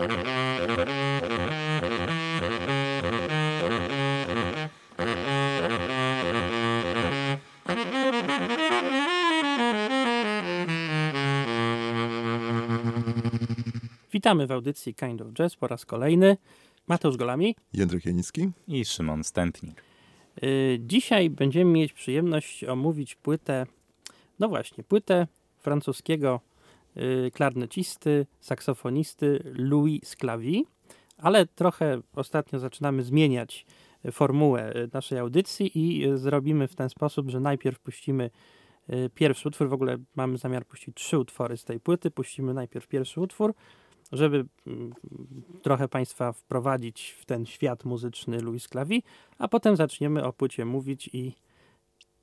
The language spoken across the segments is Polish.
Witamy w audycji Kind of Jazz po raz kolejny. Mateusz Golami. Jędrek Janicki. I Szymon Stępnik. Y, dzisiaj będziemy mieć przyjemność omówić płytę, no właśnie, płytę francuskiego klarnecisty, saksofonisty Louis Sclavi, ale trochę ostatnio zaczynamy zmieniać formułę y, naszej audycji i zrobimy w ten sposób, że najpierw puścimy pierwszy utwór, w ogóle mamy zamiar puścić trzy utwory z tej płyty, puścimy najpierw pierwszy utwór, żeby mm, trochę Państwa wprowadzić w ten świat muzyczny Louis Clavi, a potem zaczniemy o płycie mówić i,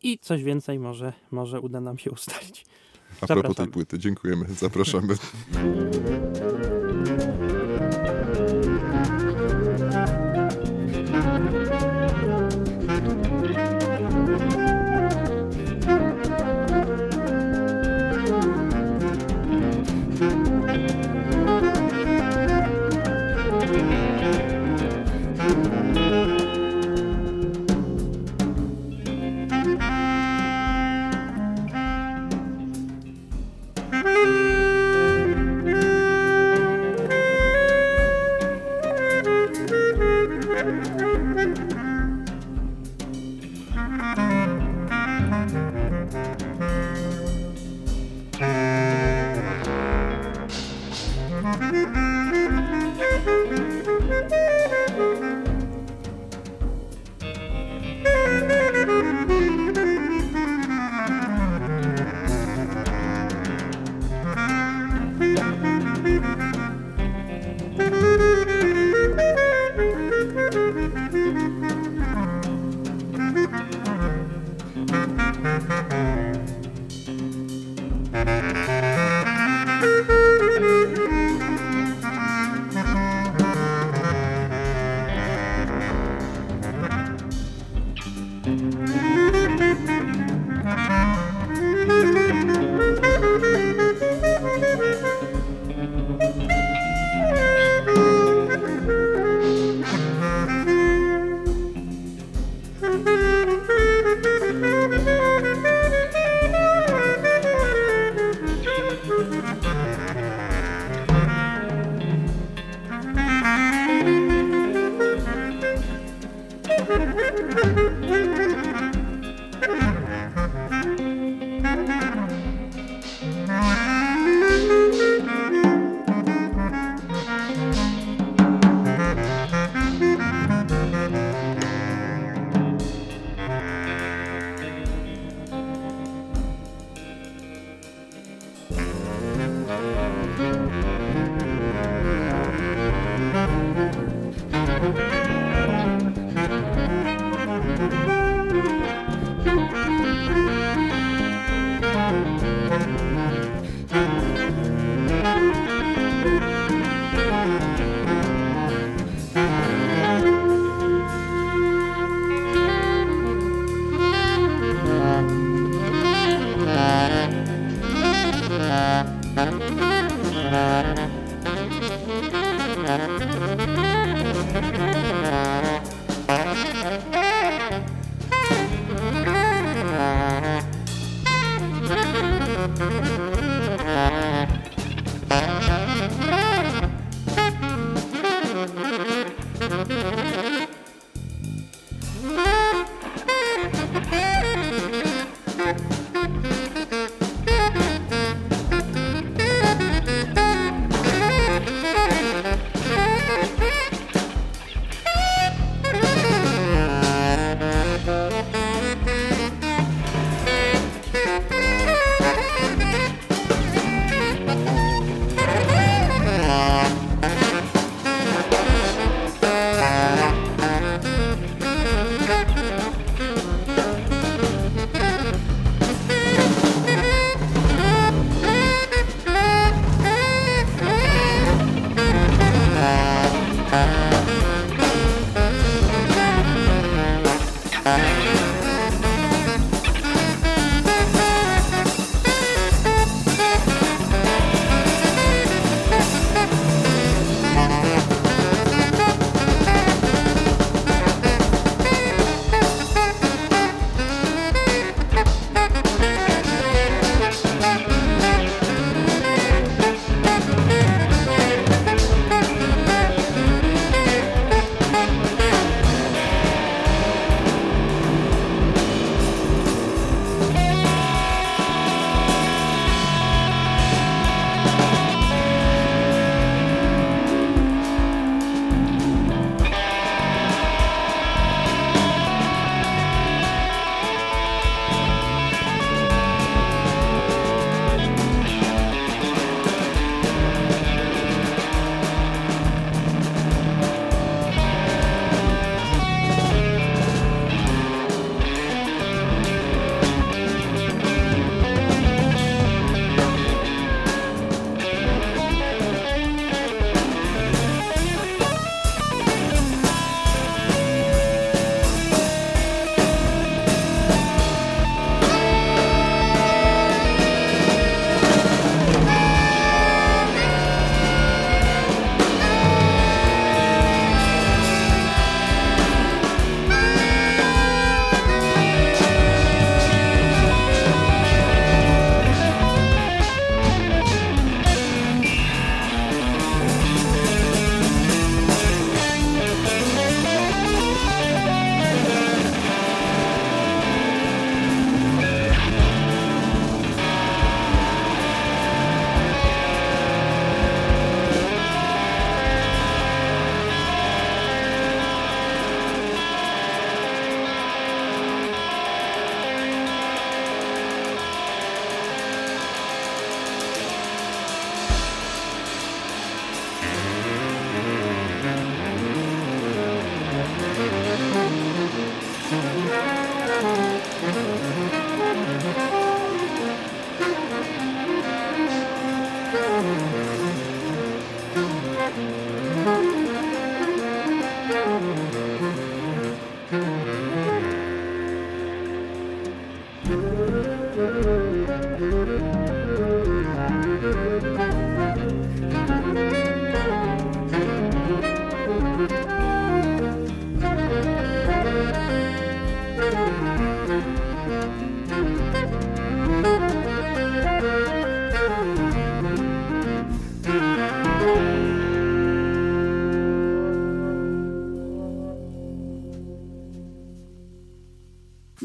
i coś więcej może, może uda nam się ustalić. A propos tej płyty, dziękujemy, zapraszamy.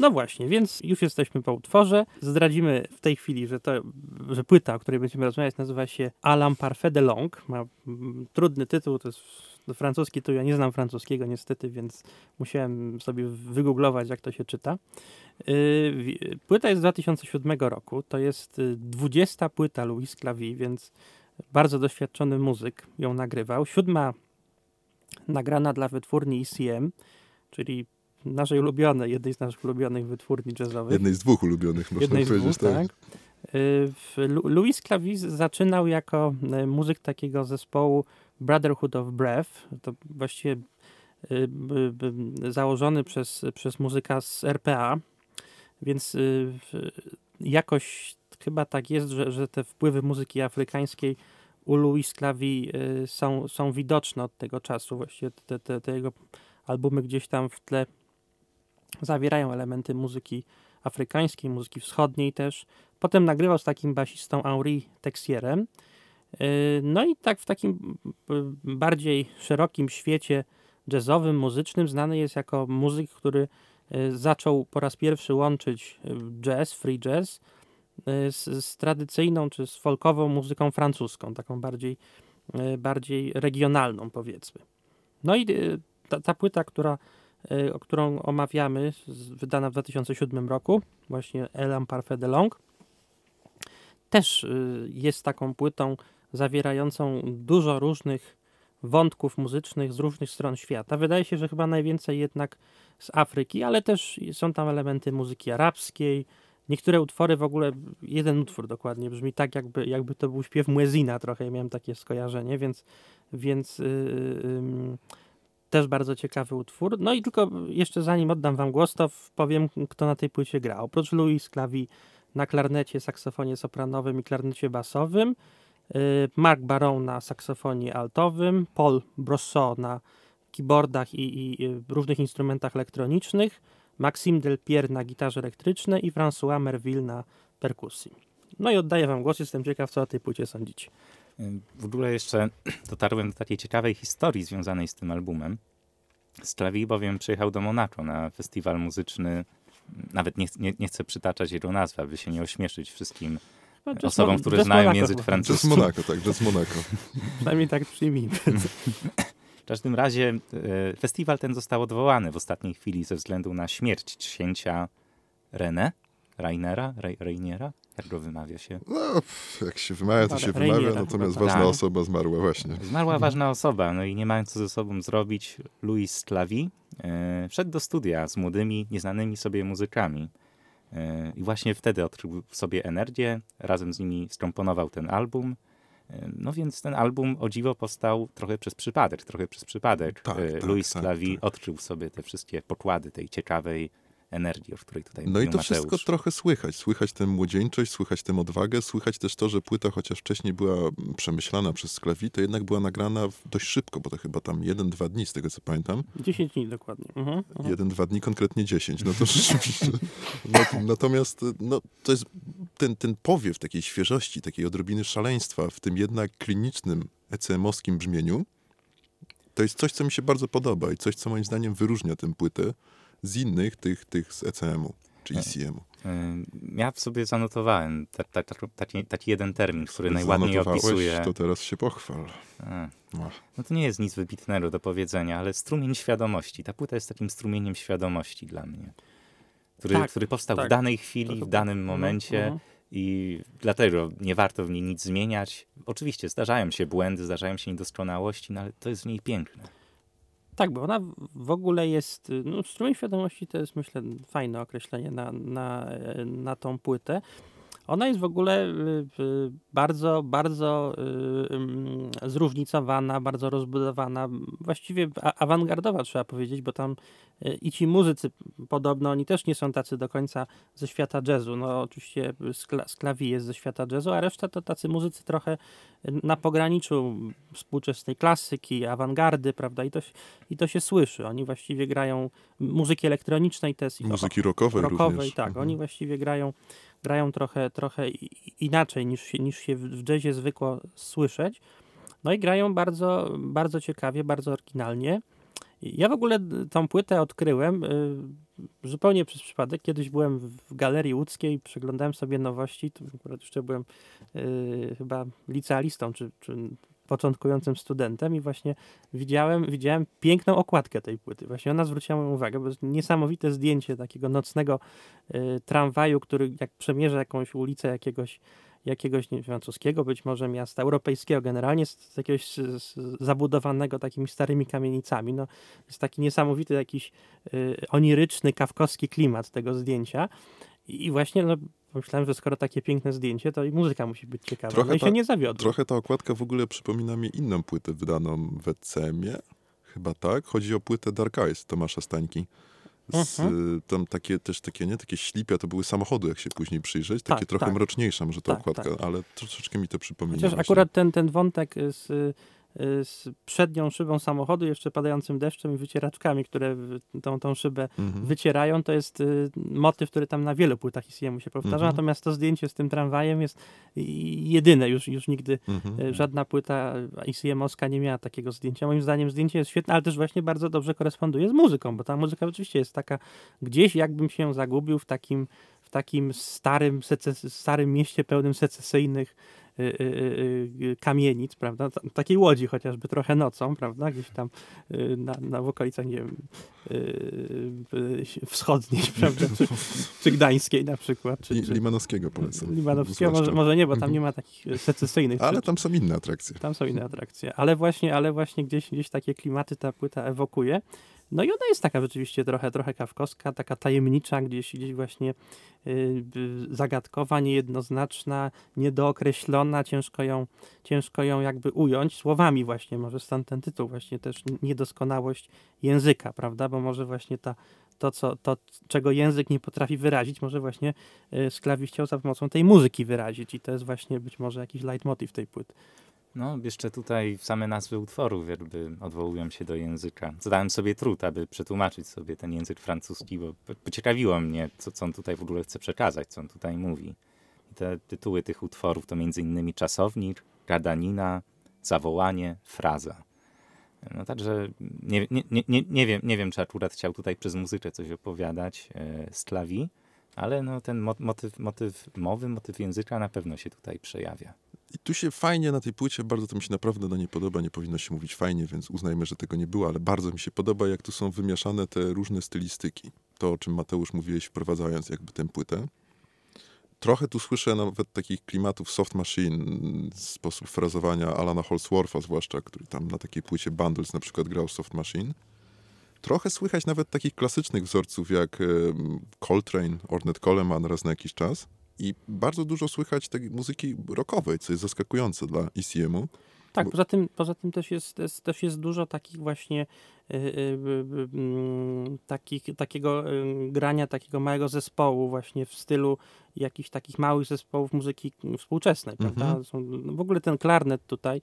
No właśnie, więc już jesteśmy po utworze. Zdradzimy w tej chwili, że, to, że płyta, o której będziemy rozmawiać, nazywa się Alam Parfait de Long. Ma mm, trudny tytuł, to jest francuski, to ja nie znam francuskiego niestety, więc musiałem sobie wygooglować, jak to się czyta. Y, płyta jest z 2007 roku, to jest 20 y, płyta Louis Clavi, więc bardzo doświadczony muzyk ją nagrywał. Siódma nagrana dla wytwórni ECM, czyli naszej ulubionej, jednej z naszych ulubionych wytwórni jazzowych. Jednej z dwóch ulubionych, można jednej powiedzieć, dwóch, tak. tak. Louis Clavis zaczynał jako e, muzyk takiego zespołu Brotherhood of Breath. To właściwie e, założony przez, przez muzyka z RPA, więc jakoś chyba tak jest, że, że te wpływy muzyki afrykańskiej u Louis Clavi są, są widoczne od tego czasu. Właściwie te, te, te jego albumy gdzieś tam w tle zawierają elementy muzyki afrykańskiej, muzyki wschodniej też. Potem nagrywał z takim basistą Henri Texierem. Y, no i tak w takim y, bardziej szerokim świecie jazzowym, muzycznym znany jest jako muzyk, który y, zaczął po raz pierwszy łączyć jazz, free jazz z, z tradycyjną czy z folkową muzyką francuską, taką bardziej, bardziej regionalną powiedzmy. No i ta, ta płyta, która Y, którą omawiamy, wydana w 2007 roku, właśnie Elam Parfait de Long, też y, jest taką płytą zawierającą dużo różnych wątków muzycznych z różnych stron świata. Wydaje się, że chyba najwięcej jednak z Afryki, ale też są tam elementy muzyki arabskiej. Niektóre utwory w ogóle, jeden utwór dokładnie brzmi tak, jakby, jakby to był śpiew Muezina trochę, miałem takie skojarzenie, więc, więc yy, yy, też bardzo ciekawy utwór. No i tylko jeszcze zanim oddam wam głos, to powiem, kto na tej płycie gra. Oprócz Louis Klawi na klarnecie, saksofonie sopranowym i klarnecie basowym, y, Mark Baron na saksofonie altowym, Paul Brossot na keyboardach i, i różnych instrumentach elektronicznych, Maxime Delpierre na gitarze elektrycznej i François Merville na perkusji. No i oddaję wam głos, jestem ciekaw, co o tej płycie sądzicie. W ogóle jeszcze dotarłem do takiej ciekawej historii związanej z tym albumem. Stlawi bowiem przyjechał do Monako na festiwal muzyczny. Nawet nie, nie, nie chcę przytaczać jego nazwy, aby się nie ośmieszyć wszystkim no, osobom, które znają Monaco, język francuski. Jazz Monaco, tak, Jazz Monaco. Przynajmniej tak przyjmijmy. W każdym razie e, festiwal ten został odwołany w ostatniej chwili ze względu na śmierć księcia René, Rainera, Reiniera, jak go wymawia się? No, jak się wymawia, to się wymawia, natomiast ważna tak. osoba zmarła właśnie. Zmarła ważna osoba, no i nie mając co ze sobą zrobić, Louis Clavi e, wszedł do studia z młodymi, nieznanymi sobie muzykami. E, I właśnie wtedy odkrył w sobie energię, razem z nimi skomponował ten album. E, no więc ten album o dziwo powstał trochę przez przypadek, trochę przez przypadek. Tak, e, tak, Louis tak, Clavi tak. odkrył w sobie te wszystkie pokłady tej ciekawej energii, o której tutaj No i to Mateusz. wszystko trochę słychać. Słychać tę młodzieńczość, słychać tę odwagę, słychać też to, że płyta, chociaż wcześniej była przemyślana przez Sklewi, to jednak była nagrana dość szybko, bo to chyba tam jeden, dwa dni, z tego co pamiętam. Dziesięć dni dokładnie. Mhm, mhm. Jeden, dwa dni, konkretnie dziesięć. No to rzeczywiście. Natomiast no, to jest ten, ten powiew takiej świeżości, takiej odrobiny szaleństwa w tym jednak klinicznym, ECM-owskim brzmieniu, to jest coś, co mi się bardzo podoba i coś, co moim zdaniem wyróżnia tę płytę z innych tych, tych z ECM-u czy ECM-u. E, e, ja w sobie zanotowałem taki, taki jeden termin, który najładniej opisuje. to teraz się pochwal. No. no to nie jest nic wybitnego do powiedzenia, ale strumień świadomości. Ta płyta jest takim strumieniem świadomości dla mnie, który, tak, który powstał tak. w danej chwili, w danym mhm, momencie. Mhm. I dlatego nie warto w niej nic zmieniać. Oczywiście zdarzają się błędy, zdarzają się niedoskonałości, no ale to jest w niej piękne. Tak, bo ona w ogóle jest, no strumień świadomości to jest myślę fajne określenie na, na, na tą płytę. Ona jest w ogóle y, y, bardzo, bardzo y, zróżnicowana, bardzo rozbudowana, właściwie awangardowa trzeba powiedzieć, bo tam i ci muzycy podobno, oni też nie są tacy do końca ze świata jazzu. No oczywiście Sklawi jest ze świata jazzu, a reszta to tacy muzycy trochę na pograniczu współczesnej klasyki, awangardy, prawda, i to, i to się słyszy. Oni właściwie grają muzyki elektronicznej też. Muzyki rockowej, rockowej również. tak. Mhm. Oni właściwie grają grają trochę, trochę inaczej niż się, niż się w jazzie zwykło słyszeć. No i grają bardzo, bardzo ciekawie, bardzo oryginalnie. Ja w ogóle tą płytę odkryłem y, zupełnie przez przypadek. Kiedyś byłem w Galerii Łódzkiej, przeglądałem sobie nowości, to akurat jeszcze byłem y, chyba licealistą, czy, czy początkującym studentem i właśnie widziałem, widziałem piękną okładkę tej płyty. Właśnie ona zwróciła moją uwagę, bo jest niesamowite zdjęcie takiego nocnego y, tramwaju, który jak przemierza jakąś ulicę jakiegoś jakiegoś nie, francuskiego, być może miasta europejskiego, generalnie z, z jakiegoś z, z zabudowanego takimi starymi kamienicami. No, jest taki niesamowity jakiś y, oniryczny, kawkowski klimat tego zdjęcia. I, i właśnie no, Pomyślałem, że skoro takie piękne zdjęcie, to i muzyka musi być ciekawa. Trochę no i ta, się nie zawiodłem. Trochę ta okładka w ogóle przypomina mi inną płytę wydaną w ECM-ie. Chyba tak. Chodzi o płytę Dark Eyes Tomasza Stańki. Z, mhm. Tam takie też takie, nie, takie ślipia, to były samochody, jak się później przyjrzeć. Takie tak, trochę tak. mroczniejsza może ta tak, okładka, tak. ale troszeczkę mi to przypomina. Chociaż właśnie. akurat ten, ten wątek z Y, z przednią szybą samochodu, jeszcze padającym deszczem i wycieraczkami, które tą, tą szybę mhm. wycierają. To jest y, motyw, który tam na wielu płytach ICM się powtarza, mhm. natomiast to zdjęcie z tym tramwajem jest jedyne. Już, już nigdy mhm. Y, żadna płyta ICM-owska nie miała takiego zdjęcia. Moim zdaniem zdjęcie jest świetne, ale też właśnie bardzo dobrze koresponduje z muzyką, bo ta muzyka oczywiście jest taka gdzieś jakbym się zagubił w takim w takim starym, starym mieście pełnym secesyjnych Y, y, y, kamienic, prawda, takiej łodzi chociażby trochę nocą, prawda, gdzieś tam na, na w okolicach, nie wiem, wschodniej, prawda, czy, czy gdańskiej na przykład. Czy, czy Limanowskiego polecam. Limanowskiego może, może nie, bo tam nie ma takich secesyjnych. Ale tam są inne atrakcje. Tam są inne atrakcje, ale właśnie, ale właśnie gdzieś, gdzieś takie klimaty ta płyta ewokuje. No i ona jest taka rzeczywiście trochę, trochę kawkowska, taka tajemnicza, gdzieś, gdzieś właśnie yy, zagadkowa, niejednoznaczna, niedookreślona, ciężko ją, ciężko ją jakby ująć słowami właśnie, może stąd ten tytuł właśnie też niedoskonałość języka, prawda, bo może właśnie ta, to, co, to, czego język nie potrafi wyrazić, może właśnie yy, Sklawi chciał za pomocą tej muzyki wyrazić i to jest właśnie być może jakiś leitmotiv tej płyty. No, jeszcze tutaj same nazwy utworów jakby odwołują się do języka. Zadałem sobie trud, aby przetłumaczyć sobie ten język francuski, bo pociekawiło mnie, co, co on tutaj w ogóle chce przekazać, co on tutaj mówi. I te tytuły tych utworów to innymi Czasownik, Gadanina, Zawołanie, Fraza. No także nie, nie, nie, nie, wiem, nie wiem, czy akurat chciał tutaj przez muzykę coś opowiadać e, z klawi, ale no ten motyw, motyw mowy, motyw języka na pewno się tutaj przejawia. I tu się fajnie na tej płycie, bardzo to mi się naprawdę do niej podoba, nie powinno się mówić fajnie, więc uznajmy, że tego nie było, ale bardzo mi się podoba, jak tu są wymieszane te różne stylistyki. To, o czym Mateusz mówiłeś, wprowadzając jakby tę płytę. Trochę tu słyszę nawet takich klimatów soft machine, sposób frazowania Alana Holswortha zwłaszcza, który tam na takiej płycie Bundles na przykład grał soft machine. Trochę słychać nawet takich klasycznych wzorców jak Coltrane, Ornette Coleman raz na jakiś czas. I bardzo dużo słychać tej muzyki rockowej, co jest zaskakujące dla ECM-u. Tak, poza tym, poza tym też, jest, jest, też jest dużo takich właśnie takich, takiego grania takiego małego zespołu właśnie w stylu jakichś takich małych zespołów muzyki współczesnej, prawda? Mhm. Są, no w ogóle ten klarnet tutaj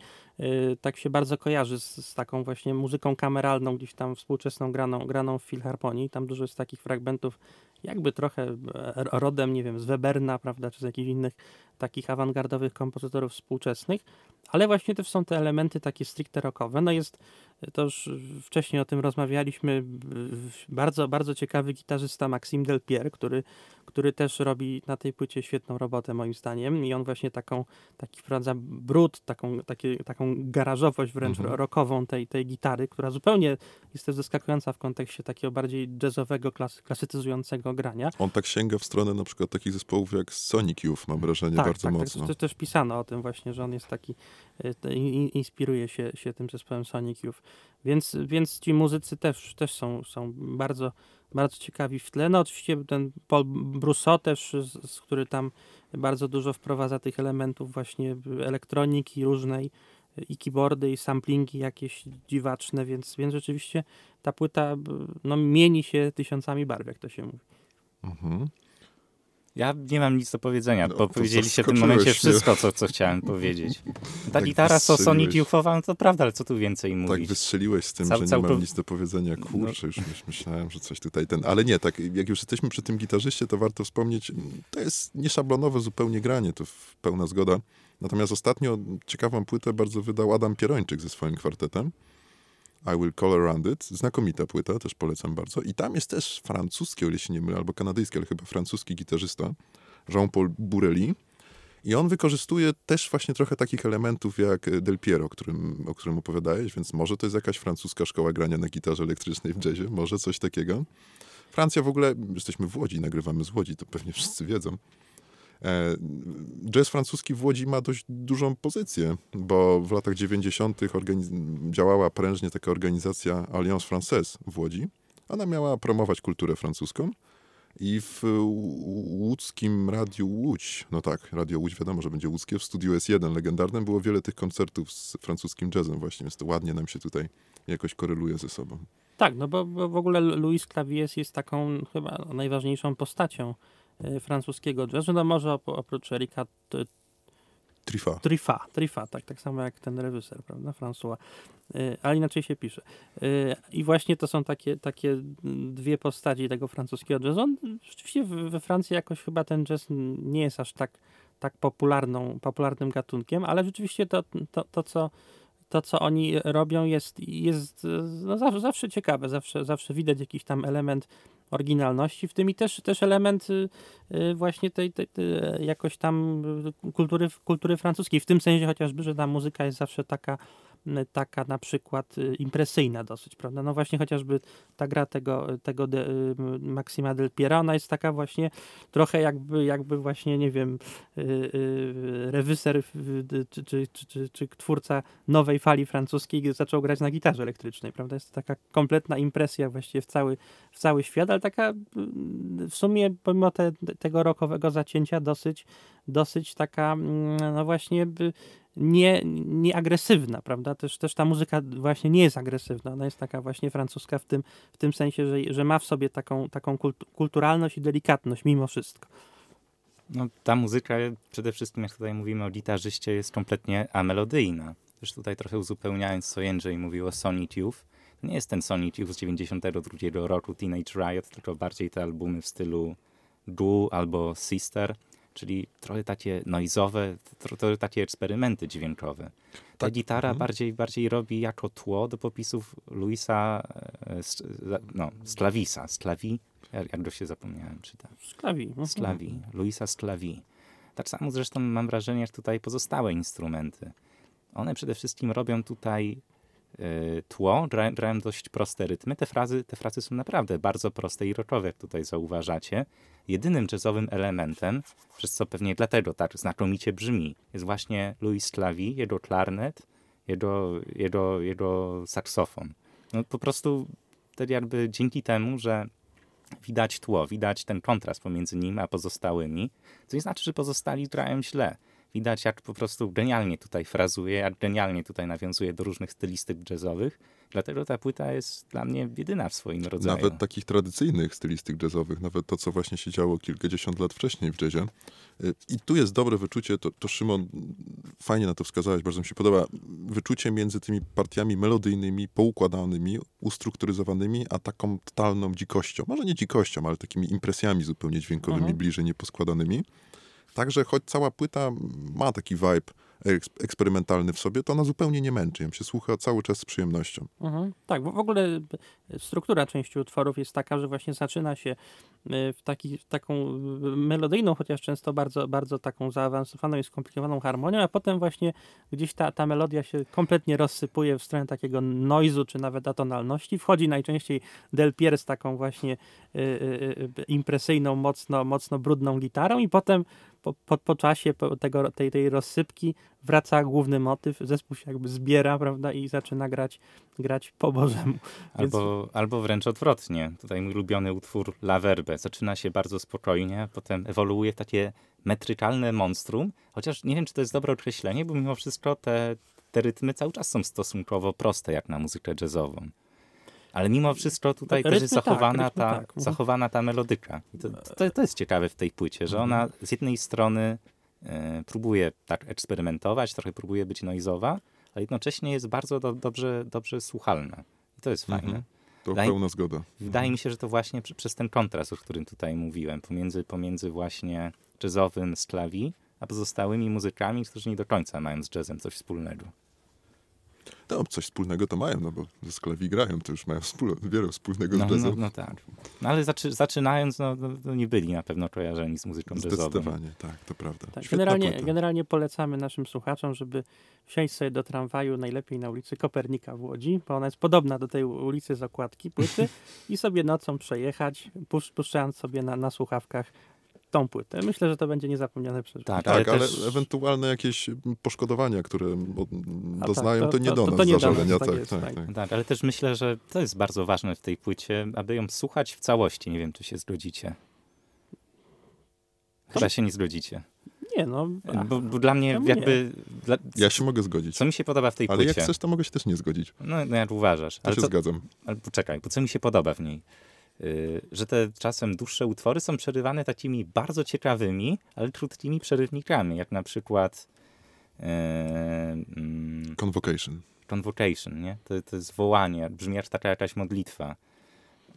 tak się bardzo kojarzy z, z, taką właśnie muzyką kameralną, gdzieś tam współczesną graną, graną w filharmonii. Tam dużo jest takich fragmentów jakby trochę e, rodem, nie wiem, z Weberna, prawda, czy z jakichś innych takich awangardowych kompozytorów współczesnych, ale właśnie też są te elementy takie stricte rockowe. No jest, to już wcześniej o tym rozmawialiśmy, bardzo, bardzo ciekawy gitarzysta Maxime Delpierre, który, który też robi na tej płycie świetną robotę moim zdaniem i on właśnie taką, taki wprowadza brud, taką, takie, taką garażowość wręcz mhm. rockową tej, tej gitary, która zupełnie jest też zaskakująca w kontekście takiego bardziej jazzowego, klasy, klasycyzującego grania. On tak sięga w stronę na przykład takich zespołów jak Sonic Youth, mam wrażenie, tak, bardzo tak, tak mocno. Tak, też, też pisano o tym właśnie, że on jest taki, e, inspiruje się, się tym zespołem Sonic Youth. Więc, więc ci muzycy też, też są, są bardzo bardzo ciekawi w tle. No oczywiście ten Paul Brousseau też, z, z, który tam bardzo dużo wprowadza tych elementów właśnie elektroniki różnej i keyboardy i samplingi jakieś dziwaczne, więc, więc rzeczywiście ta płyta no, mieni się tysiącami barw, jak to się mówi. Mhm. Ja nie mam nic do powiedzenia, no, bo powiedzieliście w tym momencie wszystko, co, co chciałem powiedzieć. Ta tak gitara Sony Tufowa, no to prawda, ale co tu więcej mówić? Tak wystrzeliłeś z tym, Cał, że nie mam nic do powiedzenia. No. Kurczę, już myślałem, że coś tutaj ten... Ale nie, tak jak już jesteśmy przy tym gitarzyście, to warto wspomnieć, to jest nieszablonowe zupełnie granie, to pełna zgoda. Natomiast ostatnio ciekawą płytę bardzo wydał Adam Pierończyk ze swoim kwartetem. I Will Call Around It. Znakomita płyta, też polecam bardzo. I tam jest też francuski, o ile się nie mylę, albo kanadyjski, ale chyba francuski gitarzysta, Jean-Paul Bourrelli. I on wykorzystuje też właśnie trochę takich elementów jak Del Piero, którym, o którym opowiadałeś, więc może to jest jakaś francuska szkoła grania na gitarze elektrycznej w jazzie, może coś takiego. Francja w ogóle, jesteśmy w Łodzi, nagrywamy z Łodzi, to pewnie wszyscy wiedzą. E, jazz francuski w Łodzi ma dość dużą pozycję, bo w latach 90. działała prężnie taka organizacja Alliance Française w Łodzi. Ona miała promować kulturę francuską. I w łódzkim Radiu Łódź, no tak, Radio Łódź wiadomo, że będzie łódzkie, w studiu S1 legendarnym było wiele tych koncertów z francuskim jazzem właśnie, więc to ładnie nam się tutaj jakoś koreluje ze sobą. Tak, no bo, bo w ogóle Louis Clavier jest taką chyba najważniejszą postacią francuskiego jazzu, no może oprócz Erika Trifa. Trifa, Trifa, tak, tak samo jak ten reżyser, prawda, François, e, ale inaczej się pisze. E, I właśnie to są takie, takie dwie postaci tego francuskiego jazzu. On, rzeczywiście we Francji jakoś chyba ten jazz nie jest aż tak, tak popularną, popularnym gatunkiem, ale rzeczywiście to, to, to co to, co oni robią, jest, jest no zawsze, zawsze ciekawe, zawsze, zawsze widać jakiś tam element oryginalności w tym i też, też element y, y, właśnie tej, tej, tej, jakoś tam kultury, kultury francuskiej, w tym sensie chociażby, że ta muzyka jest zawsze taka taka na przykład y, impresyjna dosyć, prawda? No właśnie chociażby ta gra tego, tego de, Maxima del Piera, ona jest taka właśnie trochę jakby, jakby właśnie, nie wiem, rewyser czy, czy, czy, czy, twórca nowej fali francuskiej zaczął grać na gitarze elektrycznej, prawda? Jest to taka kompletna impresja właściwie w cały, w cały świat, ale taka w sumie pomimo te, tego rokowego zacięcia dosyć, dosyć taka, no właśnie nie, nie agresywna, prawda? Też, też ta muzyka właśnie nie jest agresywna, ona jest taka właśnie francuska w tym, w tym sensie, że, że ma w sobie taką, taką kulturalność i delikatność mimo wszystko. No, ta muzyka przede wszystkim, jak tutaj mówimy o gitarzyście, jest kompletnie amelodyjna. Też tutaj trochę uzupełniając, co Jędrzej mówił o Sonic Youth, nie jest ten Sonic Youth z 92 roku, Teenage Riot, tylko bardziej te albumy w stylu Duo albo Sister, czyli trochę takie noizowe, trochę takie eksperymenty dźwiękowe. Ta tak. gitara mhm. bardziej, bardziej robi jako tło do popisów Luisa e, no, Sklavisa, Sklawi, jak go się zapomniałem czytać. Sklawi. Mhm. Sklawi, Luisa Sklawi. Tak samo zresztą mam wrażenie, jak tutaj pozostałe instrumenty. One przede wszystkim robią tutaj y, tło, grają, grają dość proste rytmy. Te frazy, te frazy są naprawdę bardzo proste i rockowe, jak tutaj zauważacie jedynym jazzowym elementem, przez co pewnie dlatego tak znakomicie brzmi, jest właśnie Louis Clavi, jego klarnet, jego, jego, jego saksofon. No po prostu wtedy jakby dzięki temu, że widać tło, widać ten kontrast pomiędzy nim a pozostałymi, to nie znaczy, że pozostali grają źle. Widać, jak po prostu genialnie tutaj frazuje, jak genialnie tutaj nawiązuje do różnych stylistyk jazzowych, Dlatego ta płyta jest dla mnie jedyna w swoim rodzaju. Nawet takich tradycyjnych stylistyk jazzowych, nawet to, co właśnie się działo kilkadziesiąt lat wcześniej w jazzie. I tu jest dobre wyczucie, to, to Szymon, fajnie na to wskazałeś, bardzo mi się podoba, wyczucie między tymi partiami melodyjnymi, poukładanymi, ustrukturyzowanymi, a taką totalną dzikością. Może nie dzikością, ale takimi impresjami zupełnie dźwiękowymi, mhm. bliżej nieposkładanymi. Także choć cała płyta ma taki vibe eksperymentalny w sobie, to ona zupełnie nie męczy. Ją się słucha cały czas z przyjemnością. Mhm. Tak, w ogóle struktura części utworów jest taka, że właśnie zaczyna się e, w, taki, w taką e, melodyjną, chociaż często bardzo, bardzo taką zaawansowaną i skomplikowaną harmonią, a potem właśnie gdzieś ta, ta melodia się kompletnie rozsypuje w stronę takiego noizu, czy nawet atonalności. Wchodzi najczęściej Del Pier z taką właśnie y, y, impresyjną, mocno, mocno brudną gitarą i potem po, po, po czasie po tego, tej, tej rozsypki wraca główny motyw, zespół się jakby zbiera, prawda, i zaczyna grać, grać po Bożemu. Albo, Więc... albo wręcz odwrotnie. Tutaj mój ulubiony utwór La Verbe. Zaczyna się bardzo spokojnie, potem ewoluuje w takie metrykalne monstrum, chociaż nie wiem, czy to jest dobre określenie, bo mimo wszystko te, te rytmy cały czas są stosunkowo proste, jak na muzykę jazzową. Ale mimo wszystko tutaj rytmy też jest zachowana, tak, ta, tak. Mhm. zachowana ta melodyka. To, to, to, jest ciekawe w tej płycie, że ona mhm. z jednej strony e, próbuje tak eksperymentować, trochę próbuje być noizowa, ale jednocześnie jest bardzo do, dobrze, dobrze słuchalna. I to jest fajne. Mhm. To wydaje, pełna zgoda. Wydaje mi się, że to właśnie przez ten kontrast, o którym tutaj mówiłem, pomiędzy, pomiędzy właśnie jazzowym sklawi, a pozostałymi muzykami, którzy nie do końca mają z jazzem coś wspólnego. No, coś wspólnego to mają, no bo ze Sklewi grają, to już mają wiele wspólnego no, z jazzem. No, no tak. No, ale zaczy, zaczynając, no, no, no, nie byli na pewno kojarzeni z muzyką jazzową. Zdecydowanie, tak, to prawda. Tak, generalnie, generalnie polecamy naszym słuchaczom, żeby wsiąść sobie do tramwaju, najlepiej na ulicy Kopernika w Łodzi, bo ona jest podobna do tej ulicy z okładki płyty i sobie nocą przejechać, puszczając sobie na, na słuchawkach tą płytę. Myślę, że to będzie niezapomniane przeżycie. Tak, tak ale, też... ewentualne jakieś poszkodowania, które doznają, tak, to, to, nie do nas to, nie zażalenia. Tak, tak, tak, tak, tak. ale też myślę, że to jest bardzo ważne w tej płycie, aby ją słuchać w całości. Nie wiem, czy się zgodzicie. Chyba się nie zgodzicie. Nie, no. Bo, bo dla mnie jakby... Dla, ja się mogę zgodzić. Co mi się podoba w tej ale płycie? Ale jak chcesz, to mogę się też nie zgodzić. No, no jak uważasz. To ale się co, zgadzam. Ale poczekaj, bo co mi się podoba w niej? Y, że te czasem dłuższe utwory są przerywane takimi bardzo ciekawymi, ale krótkimi przerywnikami, jak na przykład e, mm, Convocation. Convocation, nie? To, to jest wołanie, brzmi jak taka jakaś modlitwa.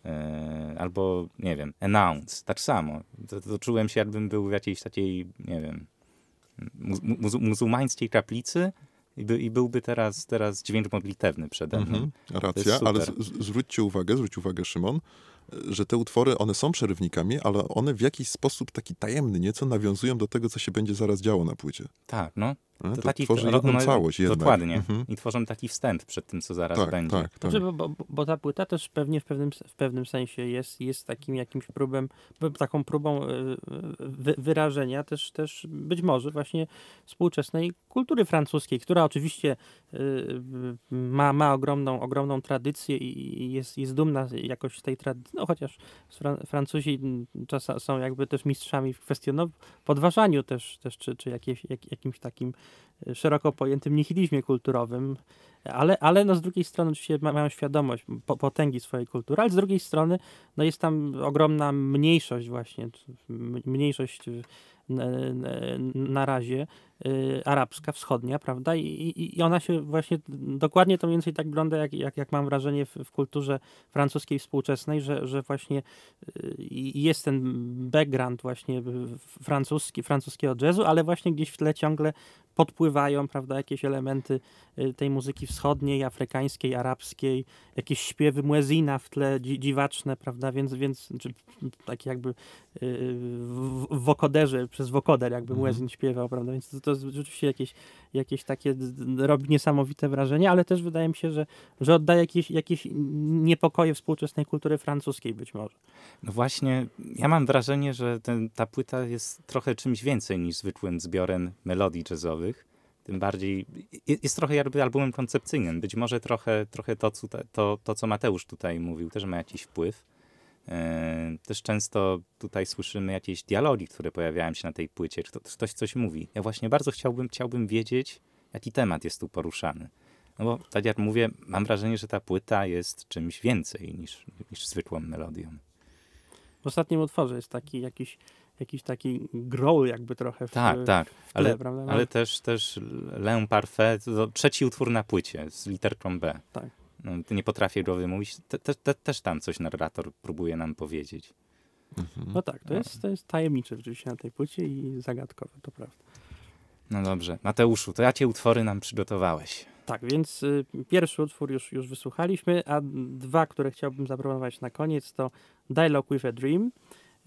E, albo, nie wiem, announce, tak samo. To, to, czułem się, jakbym był w jakiejś takiej, nie wiem, mu, muzułmańskiej kaplicy, i, by, i byłby teraz, teraz dźwięk modlitewny przede mną. Mm -hmm, racja, ale z, zwróćcie uwagę, zwróć uwagę Szymon, że te utwory, one są przerywnikami, ale one w jakiś sposób taki tajemny nieco nawiązują do tego, co się będzie zaraz działo na płycie. Tak, no. To, to taki, tworzy jedną no, całość jednak. Dokładnie. Mhm. I tworzą taki wstęp przed tym, co zaraz tak, będzie. Tak, tak. Znaczy, bo, bo, bo, ta płyta też pewnie w pewnym, w pewnym sensie jest, jest takim jakimś próbem, taką próbą e, wy, wyrażenia też, też być może właśnie współczesnej kultury francuskiej, która oczywiście e, ma, ma ogromną, ogromną tradycję i jest, jest dumna jakoś z tej tradycji, no chociaż Francuzi czasem są jakby też mistrzami w kwestionowaniu, podważaniu też, też czy, czy jakieś, jak, jakimś takim szeroko pojętym nihilizmie kulturowym, ale, ale no z drugiej strony oczywiście mają świadomość potęgi swojej kultury, ale z drugiej strony no jest tam ogromna mniejszość właśnie, mniejszość na razie y, arabska, wschodnia, prawda? I, i, I ona się właśnie dokładnie to mniej więcej tak wygląda, jak, jak, jak mam wrażenie w, w kulturze francuskiej współczesnej, że, że właśnie y, jest ten background właśnie francuski, francuskiego jazzu, ale właśnie gdzieś w tle ciągle podpływają, prawda, jakieś elementy y, tej muzyki wschodniej, afrykańskiej, arabskiej, jakieś śpiewy muezina w tle dziwaczne, prawda, więc, więc czy, tak jakby w wokoderze, przez wokoder jakby mhm. muezin śpiewał, prawda, więc to, to rzeczywiście jakieś, jakieś takie robi niesamowite wrażenie, ale też wydaje mi się, że, że oddaje jakieś, jakieś niepokoje współczesnej kultury francuskiej być może. No właśnie, ja mam wrażenie, że ten, ta płyta jest trochę czymś więcej niż zwykłym zbiorem melodii jazzowych. Tym bardziej jest trochę jakby albumem koncepcyjnym. Być może trochę, trochę to, to, to, co Mateusz tutaj mówił, też ma jakiś wpływ. E, też często tutaj słyszymy jakieś dialogi, które pojawiają się na tej płycie. Ktoś coś mówi. Ja właśnie bardzo chciałbym, chciałbym wiedzieć, jaki temat jest tu poruszany. No bo tak jak mówię, mam wrażenie, że ta płyta jest czymś więcej niż, niż zwykłą melodią. W ostatnim utworze jest taki jakiś, jakiś taki growl jakby trochę w, tak, tak. w tle, ale, prawda? Ale też, też L'Un Parfait, to trzeci utwór na płycie z literką B. Tak. No, nie potrafię go wymówić. Te, te, te, też tam coś narrator próbuje nam powiedzieć. Mhm. No tak, to jest, to jest tajemnicze rzeczywiście na tej płycie i zagadkowe, to prawda. No dobrze. Mateuszu, to jakie utwory nam przygotowałeś? Tak, więc y, pierwszy utwór już, już wysłuchaliśmy, a dwa, które chciałbym zaproponować na koniec to Dialogue with a Dream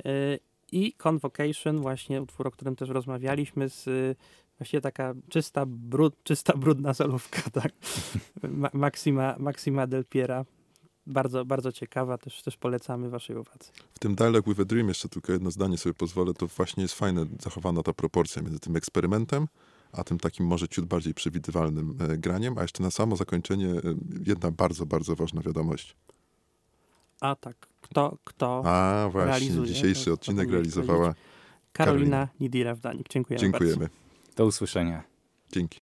y, i Convocation, właśnie utwór, o którym też rozmawialiśmy z y, Właściwie taka czysta, brud, czysta brudna solówka, tak? Ma, Maxima, Maxima Del Piera. bardzo, bardzo ciekawa, też, też polecamy waszej uwadze. W tym Dialogue with a Dream, jeszcze tylko jedno zdanie sobie pozwolę, to właśnie jest fajne, zachowana ta proporcja między tym eksperymentem, a tym takim może ciut bardziej przewidywalnym e, graniem, a jeszcze na samo zakończenie e, jedna bardzo, bardzo ważna wiadomość. A tak, kto, kto A właśnie, realizuje, dzisiejszy odcinek realizowała. Karolina Nidira-Wdanik. Dziękujemy, Dziękujemy. bardzo. Do usłyszenia. Dzięki.